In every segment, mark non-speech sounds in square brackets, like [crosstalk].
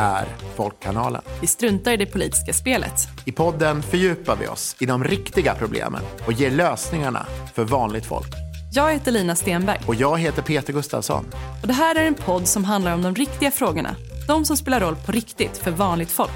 är Folkkanalen. Vi struntar i det politiska spelet. I podden fördjupar vi oss i de riktiga problemen och ger lösningarna för vanligt folk. Jag heter Lina Stenberg. Och jag heter Peter Gustafsson. Och det här är en podd som handlar om de riktiga frågorna. De som spelar roll på riktigt för vanligt folk.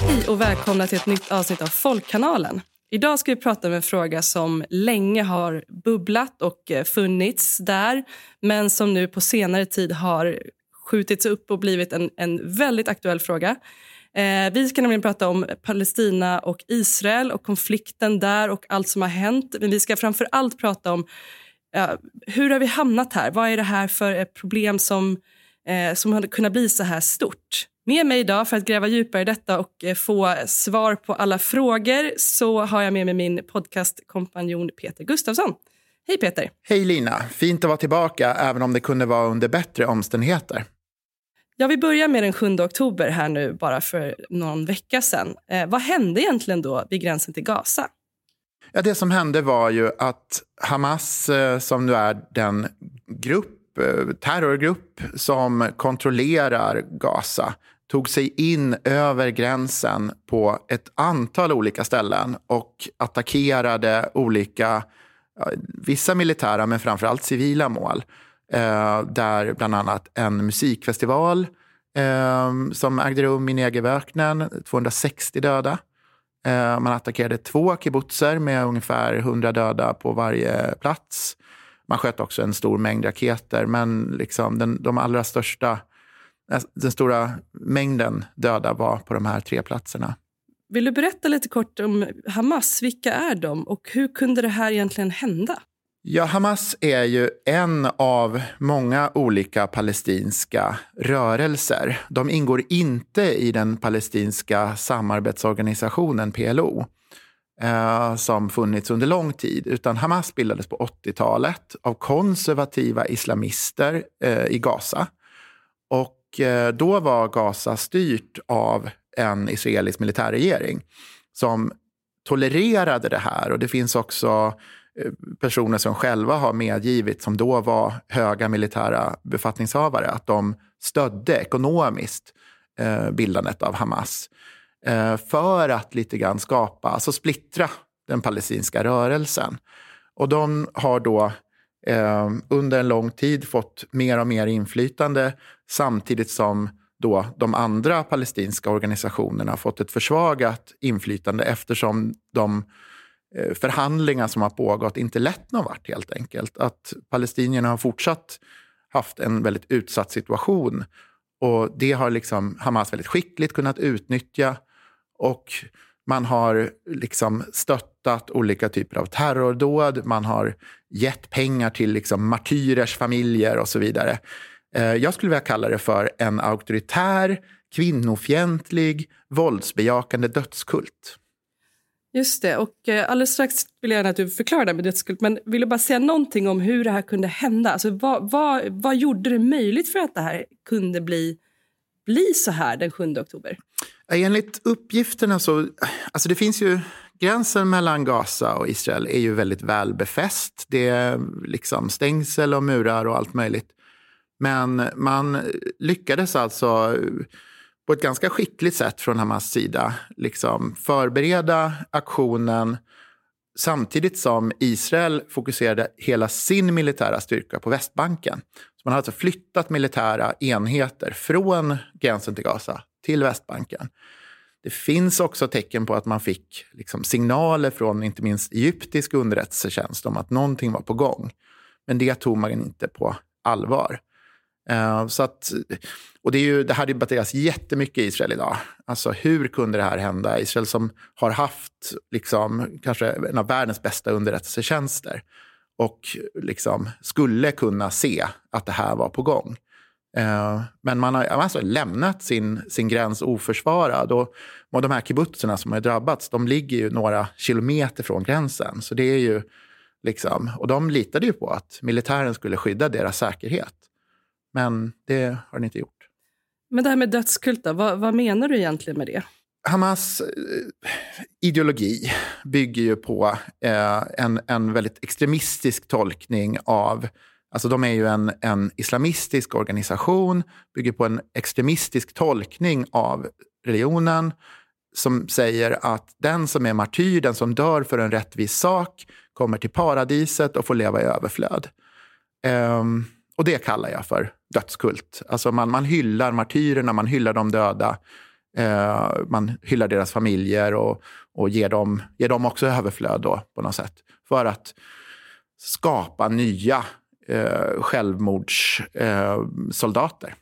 Hej och välkomna till ett nytt avsnitt av Folkkanalen. Idag ska vi prata om en fråga som länge har bubblat och eh, funnits där men som nu på senare tid har skjutits upp och blivit en, en väldigt aktuell fråga. Eh, vi ska nämligen prata om Palestina och Israel och konflikten där och allt som har hänt. Men vi ska framför allt prata om eh, hur har vi hamnat här? Vad är det här för ett problem som, eh, som har kunnat bli så här stort? Med mig idag för att gräva djupare i detta och eh, få svar på alla frågor så har jag med mig min podcastkompanjon Peter Gustafsson. Hej Peter! Hej Lina! Fint att vara tillbaka även om det kunde vara under bättre omständigheter. Ja, vi börjar med den 7 oktober här nu bara för någon vecka sedan. Eh, vad hände egentligen då vid gränsen till Gaza? Ja, det som hände var ju att Hamas, eh, som nu är den grupp, eh, terrorgrupp som kontrollerar Gaza, tog sig in över gränsen på ett antal olika ställen och attackerade olika, vissa militära men framförallt civila mål. Eh, där bland annat en musikfestival eh, som ägde rum i Negevöknen, 260 döda. Eh, man attackerade två kibbutzer med ungefär 100 döda på varje plats. Man sköt också en stor mängd raketer, men liksom den, de allra största, den stora mängden döda var på de här tre platserna. Vill du berätta lite kort om Hamas? Vilka är de och hur kunde det här egentligen hända? Ja, Hamas är ju en av många olika palestinska rörelser. De ingår inte i den palestinska samarbetsorganisationen PLO eh, som funnits under lång tid, utan Hamas bildades på 80-talet av konservativa islamister eh, i Gaza. Och eh, då var Gaza styrt av en israelisk militärregering som tolererade det här. Och det finns också eh, personer som själva har medgivit, som då var höga militära befattningshavare, att de stödde ekonomiskt eh, bildandet av Hamas. För att lite grann skapa, alltså splittra den palestinska rörelsen. Och de har då eh, under en lång tid fått mer och mer inflytande samtidigt som då de andra palestinska organisationerna fått ett försvagat inflytande eftersom de eh, förhandlingar som har pågått inte lett någon vart helt enkelt. Att palestinierna har fortsatt haft en väldigt utsatt situation och det har liksom Hamas väldigt skickligt kunnat utnyttja och man har liksom stöttat olika typer av terrordåd, man har gett pengar till liksom martyrers familjer och så vidare. Eh, jag skulle vilja kalla det för en auktoritär, kvinnofientlig, våldsbejakande dödskult. Just det. Och eh, alldeles strax vill jag gärna att du förklarar det med dödskult. Men vill du bara säga någonting om hur det här kunde hända? Alltså, vad, vad, vad gjorde det möjligt för att det här kunde bli, bli så här den 7 oktober? Enligt uppgifterna så... Alltså det finns ju... Gränsen mellan Gaza och Israel är ju väldigt väl befäst. Det är liksom stängsel och murar och allt möjligt. Men man lyckades alltså på ett ganska skickligt sätt från Hamas sida liksom förbereda aktionen samtidigt som Israel fokuserade hela sin militära styrka på Västbanken. Så man har alltså flyttat militära enheter från gränsen till Gaza till Västbanken. Det finns också tecken på att man fick liksom signaler från inte minst egyptisk underrättelsetjänst om att någonting var på gång. Men det tog man inte på allvar. Uh, så att, och det, är ju, det här debatteras jättemycket i Israel idag. Alltså hur kunde det här hända? Israel som har haft liksom, kanske en av världens bästa underrättelsetjänster och liksom skulle kunna se att det här var på gång. Uh, men man har alltså lämnat sin, sin gräns oförsvarad. Och, och de här kibbutzerna som har drabbats, de ligger ju några kilometer från gränsen. Så det är ju liksom, och de litade ju på att militären skulle skydda deras säkerhet. Men det har den inte gjort. Men det här med dödskult, vad, vad menar du egentligen med det? Hamas, ideologi bygger ju på eh, en, en väldigt extremistisk tolkning av Alltså de är ju en, en islamistisk organisation, bygger på en extremistisk tolkning av religionen som säger att den som är martyr, den som dör för en rättvis sak, kommer till paradiset och får leva i överflöd. Um, och det kallar jag för dödskult. Alltså man, man hyllar martyrerna, man hyllar de döda. Uh, man hyllar deras familjer och, och ger, dem, ger dem också överflöd då, på något sätt. För att skapa nya uh, självmordssoldater. Uh,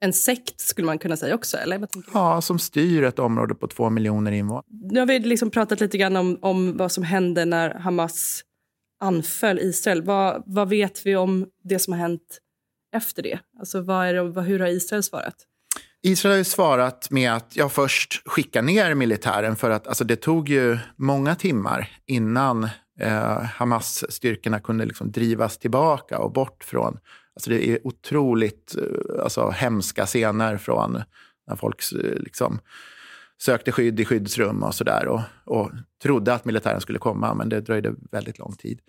en sekt skulle man kunna säga också? Eller? Ja, som styr ett område på två miljoner invånare. Nu har vi liksom pratat lite grann om, om vad som hände när Hamas anföll Israel. Vad, vad vet vi om det som har hänt efter det? Alltså vad är det, hur har Israel svarat? Israel har svarat med att jag först skicka ner militären för att alltså det tog ju många timmar innan eh, Hamas-styrkorna kunde liksom drivas tillbaka och bort från Alltså det är otroligt eh, alltså, hemska scener från när folk eh, liksom, sökte skydd i skyddsrum och sådär och, och trodde att militären skulle komma, men det dröjde väldigt lång tid.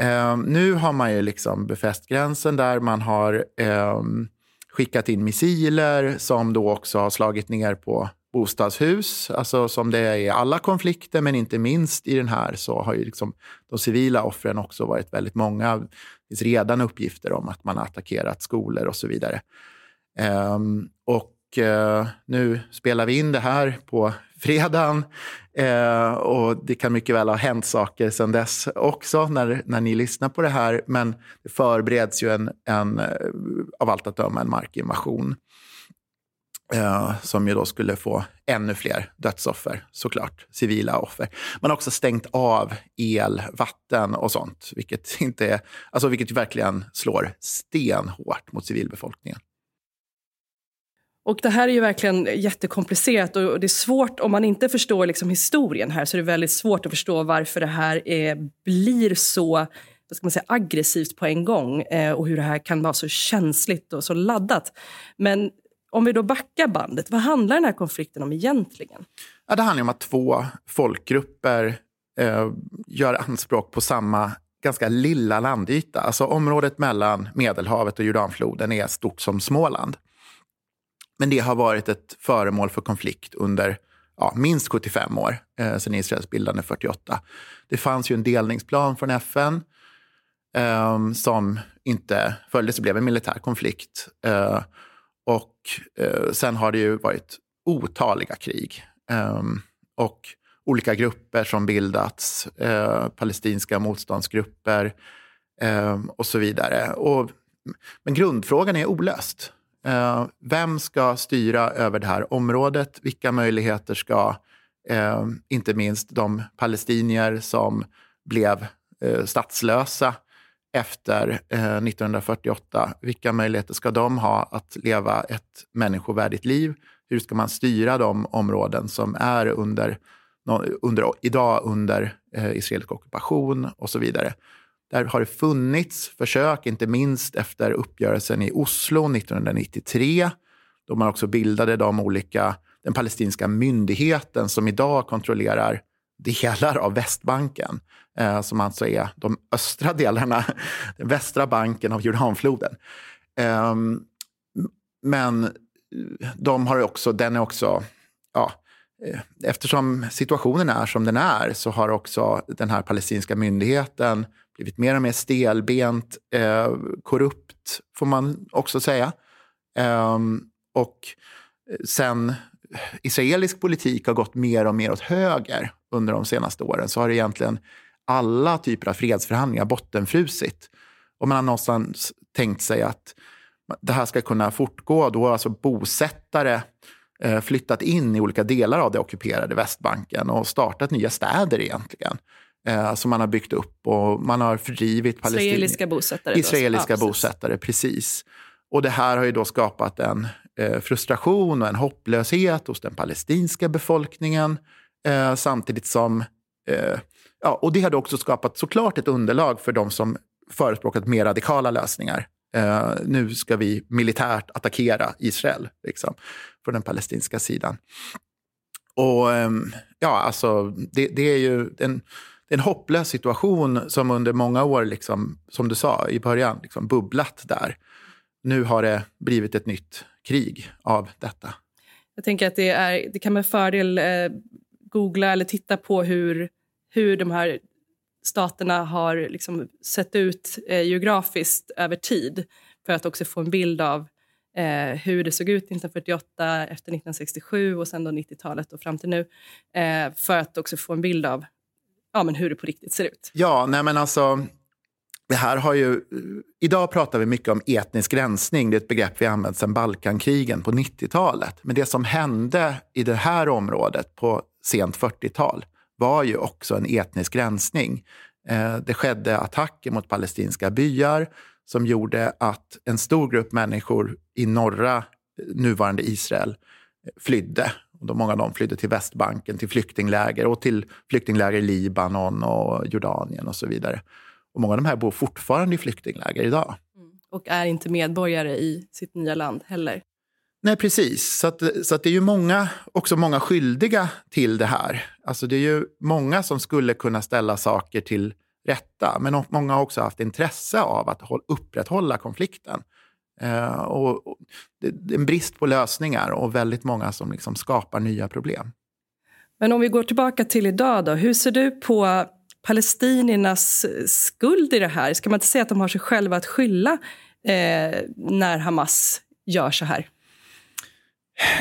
Eh, nu har man ju liksom befäst gränsen där. Man har eh, skickat in missiler som då också har slagit ner på bostadshus, alltså som det är i alla konflikter, men inte minst i den här så har ju liksom de civila offren också varit väldigt många Det finns redan uppgifter om att man har attackerat skolor och så vidare. Um, och uh, nu spelar vi in det här på [laughs] fredagen uh, och det kan mycket väl ha hänt saker sedan dess också när, när ni lyssnar på det här. Men det förbereds ju en, en uh, av allt att döma en markinvasion. Eh, som ju då skulle få ännu fler dödsoffer, såklart, civila offer. Man har också stängt av el, vatten och sånt, vilket, [laughs] inte är, alltså vilket verkligen slår stenhårt mot civilbefolkningen. Och Det här är ju verkligen jättekomplicerat och det är svårt, om man inte förstår liksom historien här så är det väldigt svårt att förstå varför det här är, blir så vad ska man säga, aggressivt på en gång eh, och hur det här kan vara så känsligt och så laddat. Men om vi då backar bandet, vad handlar den här konflikten om egentligen? Ja, det handlar om att två folkgrupper eh, gör anspråk på samma ganska lilla landyta. Alltså området mellan Medelhavet och Jordanfloden är stort som Småland. Men det har varit ett föremål för konflikt under ja, minst 75 år, eh, sedan Israels bildande 48. Det fanns ju en delningsplan från FN eh, som inte följdes. Det blev en militär konflikt. Eh, och eh, sen har det ju varit otaliga krig. Eh, och olika grupper som bildats, eh, palestinska motståndsgrupper eh, och så vidare. Och, men grundfrågan är olöst. Eh, vem ska styra över det här området? Vilka möjligheter ska eh, inte minst de palestinier som blev eh, statslösa efter eh, 1948. Vilka möjligheter ska de ha att leva ett människovärdigt liv? Hur ska man styra de områden som är under, under, idag under eh, israelisk ockupation och så vidare? Där har det funnits försök, inte minst efter uppgörelsen i Oslo 1993, då man också bildade de olika, den palestinska myndigheten som idag kontrollerar delar av Västbanken, eh, som alltså är de östra delarna, [laughs] den västra banken av Jordanfloden. Ehm, eh, men de har också, den är också, ja, eh, eftersom situationen är som den är så har också den här palestinska myndigheten blivit mer och mer stelbent, eh, korrupt får man också säga. Eh, och sen israelisk politik har gått mer och mer åt höger under de senaste åren så har egentligen alla typer av fredsförhandlingar bottenfrusit. Och man har någonstans tänkt sig att det här ska kunna fortgå. Då har alltså bosättare eh, flyttat in i olika delar av det ockuperade Västbanken och startat nya städer egentligen. Eh, som man har byggt upp och man har fördrivit palestinier. Israeliska bosättare. Israeliska ja, bosättare, precis. Och det här har ju då skapat en Eh, frustration och en hopplöshet hos den palestinska befolkningen. Eh, samtidigt som... Eh, ja, och det hade också skapat såklart ett underlag för de som förespråkat mer radikala lösningar. Eh, nu ska vi militärt attackera Israel, liksom, från den palestinska sidan. och ehm, ja, alltså det, det är ju en, en hopplös situation som under många år, liksom, som du sa i början, liksom bubblat där. Nu har det blivit ett nytt krig av detta. Jag tänker att det, är, det kan med fördel eh, googla eller titta på hur, hur de här staterna har liksom sett ut eh, geografiskt över tid för att också få en bild av eh, hur det såg ut 1948, efter 1967 och sen 90-talet och fram till nu. Eh, för att också få en bild av ja, men hur det på riktigt ser ut. Ja, nej men alltså det här har ju, idag pratar vi mycket om etnisk rensning. Det är ett begrepp vi använt sedan Balkankrigen på 90-talet. Men det som hände i det här området på sent 40-tal var ju också en etnisk rensning. Eh, det skedde attacker mot palestinska byar som gjorde att en stor grupp människor i norra eh, nuvarande Israel eh, flydde. många av dem flydde till Västbanken, till flyktingläger och till flyktingläger i Libanon och Jordanien och så vidare. Och många av de här bor fortfarande i flyktingläger idag. Mm. Och är inte medborgare i sitt nya land heller. Nej, precis. Så, att, så att det är ju många, också många skyldiga till det här. Alltså det är ju många som skulle kunna ställa saker till rätta. Men många har också haft intresse av att upprätthålla konflikten. Eh, och, och, det är en brist på lösningar och väldigt många som liksom skapar nya problem. Men om vi går tillbaka till idag, då, hur ser du på palestiniernas skuld i det här? Ska man inte säga att de har sig själva att skylla eh, när Hamas gör så här?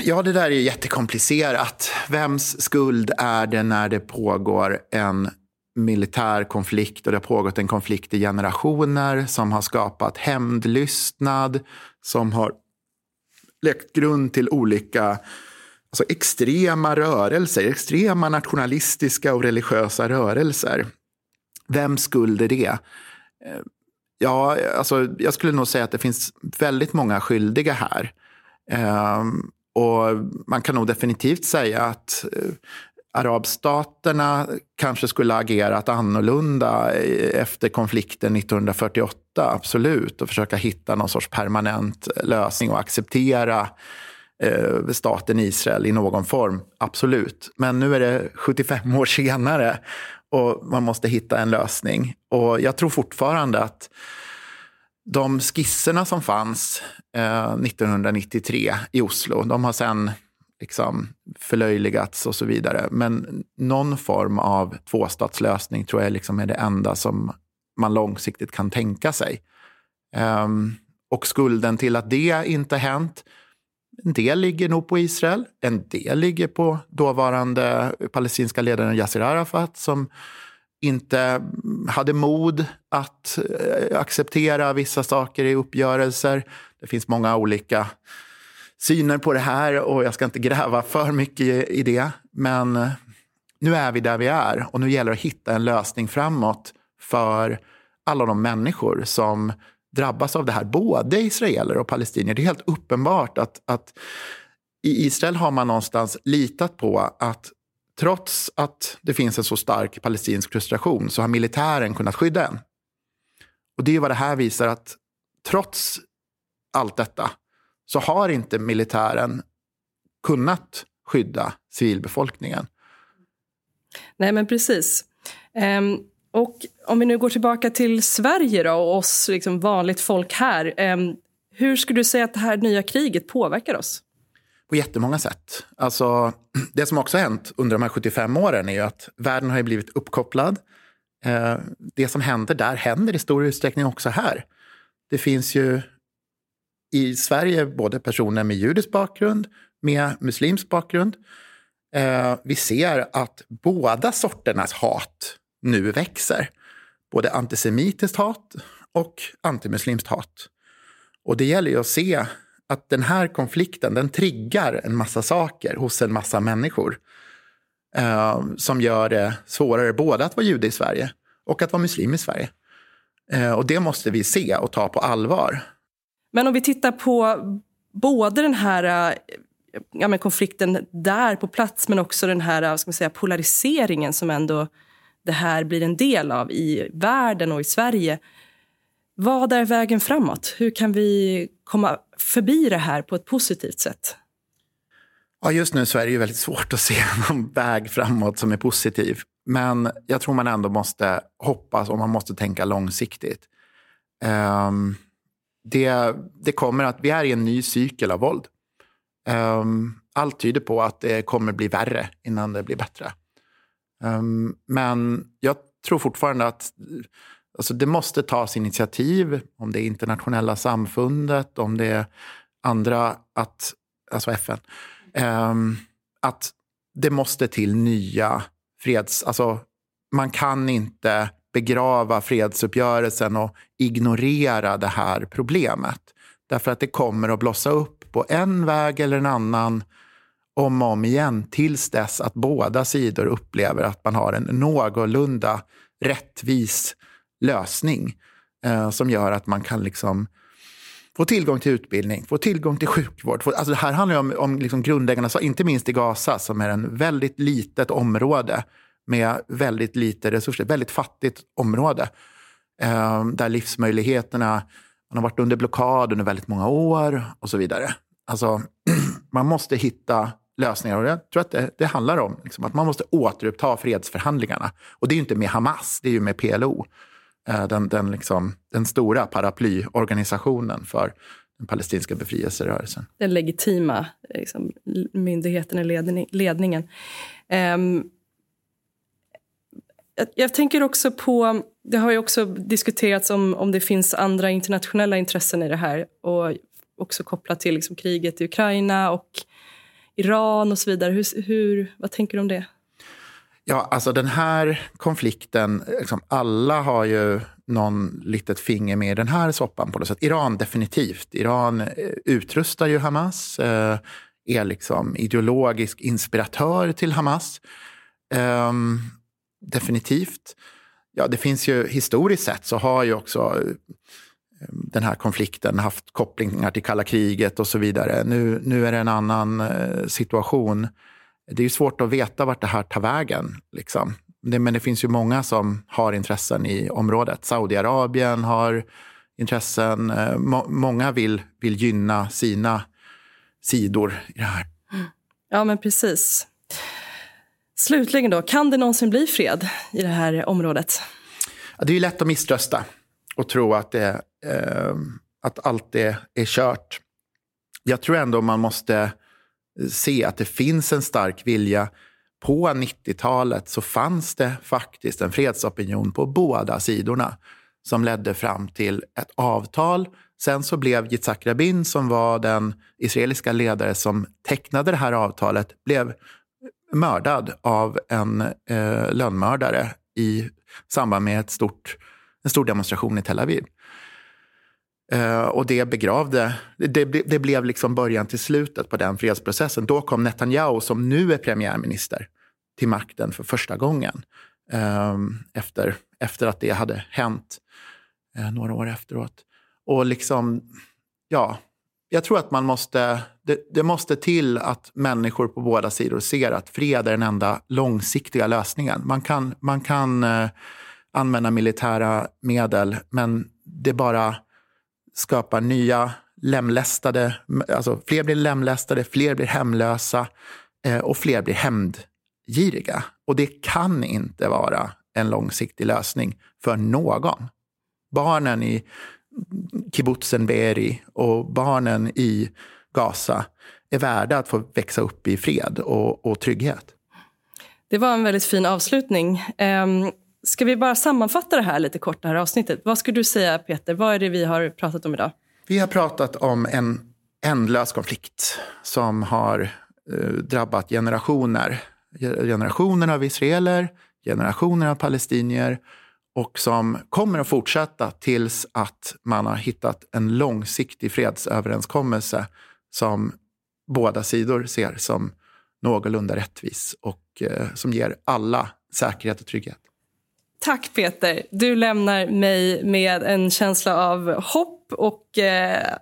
Ja, det där är jättekomplicerat. Vems skuld är det när det pågår en militär konflikt och det har pågått en konflikt i generationer som har skapat hämndlystnad, som har läckt grund till olika alltså extrema rörelser, extrema nationalistiska och religiösa rörelser. Vems skuld är det? Eh, ja, alltså, jag skulle nog säga att det finns väldigt många skyldiga här. Ehm, och man kan nog definitivt säga att eh, arabstaterna kanske skulle ha agerat annorlunda efter konflikten 1948, absolut. Och försöka hitta någon sorts permanent lösning och acceptera eh, staten Israel i någon form, absolut. Men nu är det 75 år senare och man måste hitta en lösning. Och jag tror fortfarande att de skisserna som fanns eh, 1993 i Oslo, de har sen liksom förlöjligats och så vidare. Men någon form av tvåstatslösning tror jag liksom är det enda som man långsiktigt kan tänka sig. Um, och skulden till att det inte hänt, en del ligger nog på Israel, en del ligger på dåvarande palestinska ledaren Yasser Arafat som inte hade mod att eh, acceptera vissa saker i uppgörelser. Det finns många olika syner på det här och jag ska inte gräva för mycket i det. Men eh, nu är vi där vi är och nu gäller det att hitta en lösning framåt för alla de människor som drabbas av det här, både israeler och palestinier. Det är helt uppenbart att, att i Israel har man någonstans litat på att trots att det finns en så stark palestinsk frustration så har militären kunnat skydda en. Och det är vad det här visar att trots allt detta så har inte militären kunnat skydda civilbefolkningen. Nej, men precis. Um, och om vi nu går tillbaka till Sverige då, och oss liksom vanligt folk här. Eh, hur skulle du säga att det här nya kriget påverkar oss? På jättemånga sätt. Alltså, [clears throat] det som också har hänt under de här 75 åren är ju att världen har blivit uppkopplad. Eh, det som händer där händer i stor utsträckning också här. Det finns ju i Sverige både personer med judisk bakgrund, med muslimsk bakgrund. Eh, vi ser att båda sorternas hat nu växer. Både antisemitiskt hat och antimuslimskt hat. Och det gäller ju att se att den här konflikten den triggar en massa saker hos en massa människor. Eh, som gör det svårare både att vara jude i Sverige och att vara muslim i Sverige. Eh, och det måste vi se och ta på allvar. Men om vi tittar på både den här eh, ja, men konflikten där på plats men också den här eh, ska man säga, polariseringen som ändå det här blir en del av i världen och i Sverige. Vad är vägen framåt? Hur kan vi komma förbi det här på ett positivt sätt? Ja, just nu så är det ju väldigt svårt att se [laughs] någon väg framåt som är positiv. Men jag tror man ändå måste hoppas och man måste tänka långsiktigt. Um, det, det kommer att, vi är i en ny cykel av våld. Um, allt tyder på att det kommer bli värre innan det blir bättre. Um, men jag tror fortfarande att alltså det måste tas initiativ, om det är internationella samfundet, om det är andra, att, alltså FN, um, ehm, att det måste till nya freds... Alltså, man kan inte begrava fredsuppgörelsen och ignorera det här problemet. Därför att det kommer att blossa upp på en väg eller en annan om och om igen tills dess att båda sidor upplever att man har en någorlunda rättvis lösning eh, som gör att man kan liksom få tillgång till utbildning, få tillgång till sjukvård. Få, alltså det här handlar om, om liksom grundläggande, inte minst i Gaza som är en väldigt litet område med väldigt lite resurser, väldigt fattigt område. Eh, där livsmöjligheterna, man har varit under blockad under väldigt många år och så vidare. Alltså, [clears throat] man måste hitta lösningar. Och jag tror att det, det handlar om liksom, att man måste återuppta fredsförhandlingarna. Och det är inte med Hamas, det är ju med PLO. Eh, den, den, liksom, den stora paraplyorganisationen för den palestinska befrielserörelsen. Den legitima liksom, myndigheten i ledningen. Um, jag, jag, tänker också på... Det har ju också diskuterats om, om det finns andra internationella intressen i det här och också kopplat till liksom, kriget i Ukraina och Iran och så vidare. Hur, hur, vad tänker du om det? Ja, alltså den här konflikten, liksom, alla har ju någon litet finger med i den här soppan på något sätt. Iran definitivt. Iran eh, utrustar ju Hamas, eh, är liksom ideologisk inspiratör till Hamas. Ehm, definitivt. Ja, det finns ju historiskt sett så har ju också den här konflikten haft kopplingar till kalla kriget och så vidare. Nu, nu är det en annan eh, situation. Det är svårt att veta vart det här tar vägen. Liksom. Det, men det finns ju många som har intressen i området. Saudiarabien har intressen. Eh, må, många vill, vill gynna sina sidor i det här. Ja, men precis. Slutligen då, kan det någonsin bli fred i det här området? Ja, det är lätt att misströsta och tro att, det, eh, att allt det är kört. Jag tror ändå man måste eh, se att det finns en stark vilja. På 90-talet så fanns det faktiskt en fredsopinion på båda sidorna som ledde fram till ett avtal. Sen så blev Yitzhak Rabin, som var den israeliska ledare som tecknade det här avtalet, blev mördad av en eh, lönnmördare i samband med ett stort en stor demonstration i Tel Aviv. Uh, och det begravde, det, det, blev liksom början till slutet på den fredsprocessen. Då kom Netanyahu, som nu är premiärminister, till makten för första gången. Uh, efter, efter att det hade hänt uh, några år efteråt. Och liksom, ja, jag tror att man måste, det, det, måste till att människor på båda sidor ser att fred är den enda långsiktiga lösningen. Man kan, man kan eh, använda militära medel, men det bara skapar nya lemlästade, alltså fler blir lemlästade, fler blir hemlösa eh, och fler blir hämndgiriga. Och det kan inte vara en långsiktig lösning för någon. Barnen i kibbutzen Beri och barnen i Gaza är värda att få växa upp i fred och, och trygghet. Det var en väldigt fin avslutning. Um... Ska vi bara sammanfatta det här lite kort, det här avsnittet? Vad skulle du säga, Peter? Vad är det vi har pratat om idag? Vi har pratat om en ändlös konflikt som har eh, drabbat generationer. Generationer av israeler, generationer av palestinier och som kommer att fortsätta tills att man har hittat en långsiktig fredsöverenskommelse som båda sidor ser som någorlunda rättvis och eh, som ger alla säkerhet och trygghet. Tack Peter. Du lämnar mig med en känsla av hopp och eh,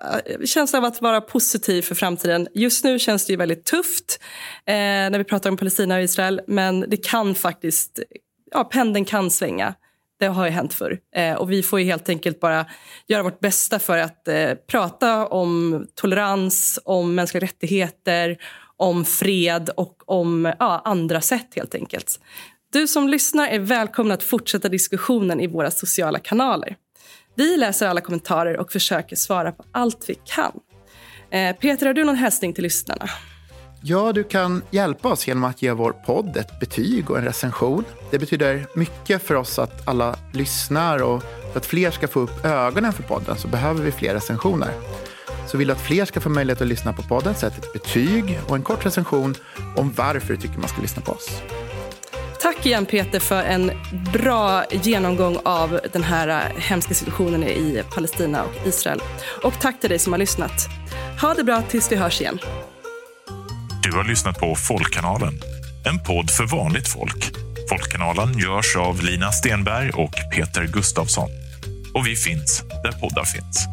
känsla av att vara positiv för framtiden. Just nu känns det ju väldigt tufft eh, när vi pratar om Palestina och Israel men det kan faktiskt, ja pendeln kan svänga. Det har ju hänt förr. Eh, och vi får helt enkelt bara göra vårt bästa för att eh, prata om tolerans, om mänskliga rättigheter om fred och om ja, andra sätt helt enkelt. Du som lyssnar är välkommen att fortsätta diskussionen i våra sociala kanaler. Vi läser alla kommentarer och försöker svara på allt vi kan. Eh, Peter, har du någon hälsning till lyssnarna? Ja, du kan hjälpa oss genom att ge vår podd ett betyg och en recension. Det betyder mycket för oss att alla lyssnar och för att fler ska få upp ögonen för podden så behöver vi fler recensioner. Så vill du att fler ska få möjlighet att lyssna på podden, sätt ett betyg och en kort recension om varför du tycker man ska lyssna på oss. Tack igen Peter för en bra genomgång av den här eh, hemska situationen i Palestina och Israel. Och tack till dig som har lyssnat. Ha det bra tills vi hörs igen. Du har lyssnat på Folkkanalen, en podd för vanligt folk. Folkkanalen görs av Lina Stenberg och Peter Gustafsson. Och vi finns där poddar finns.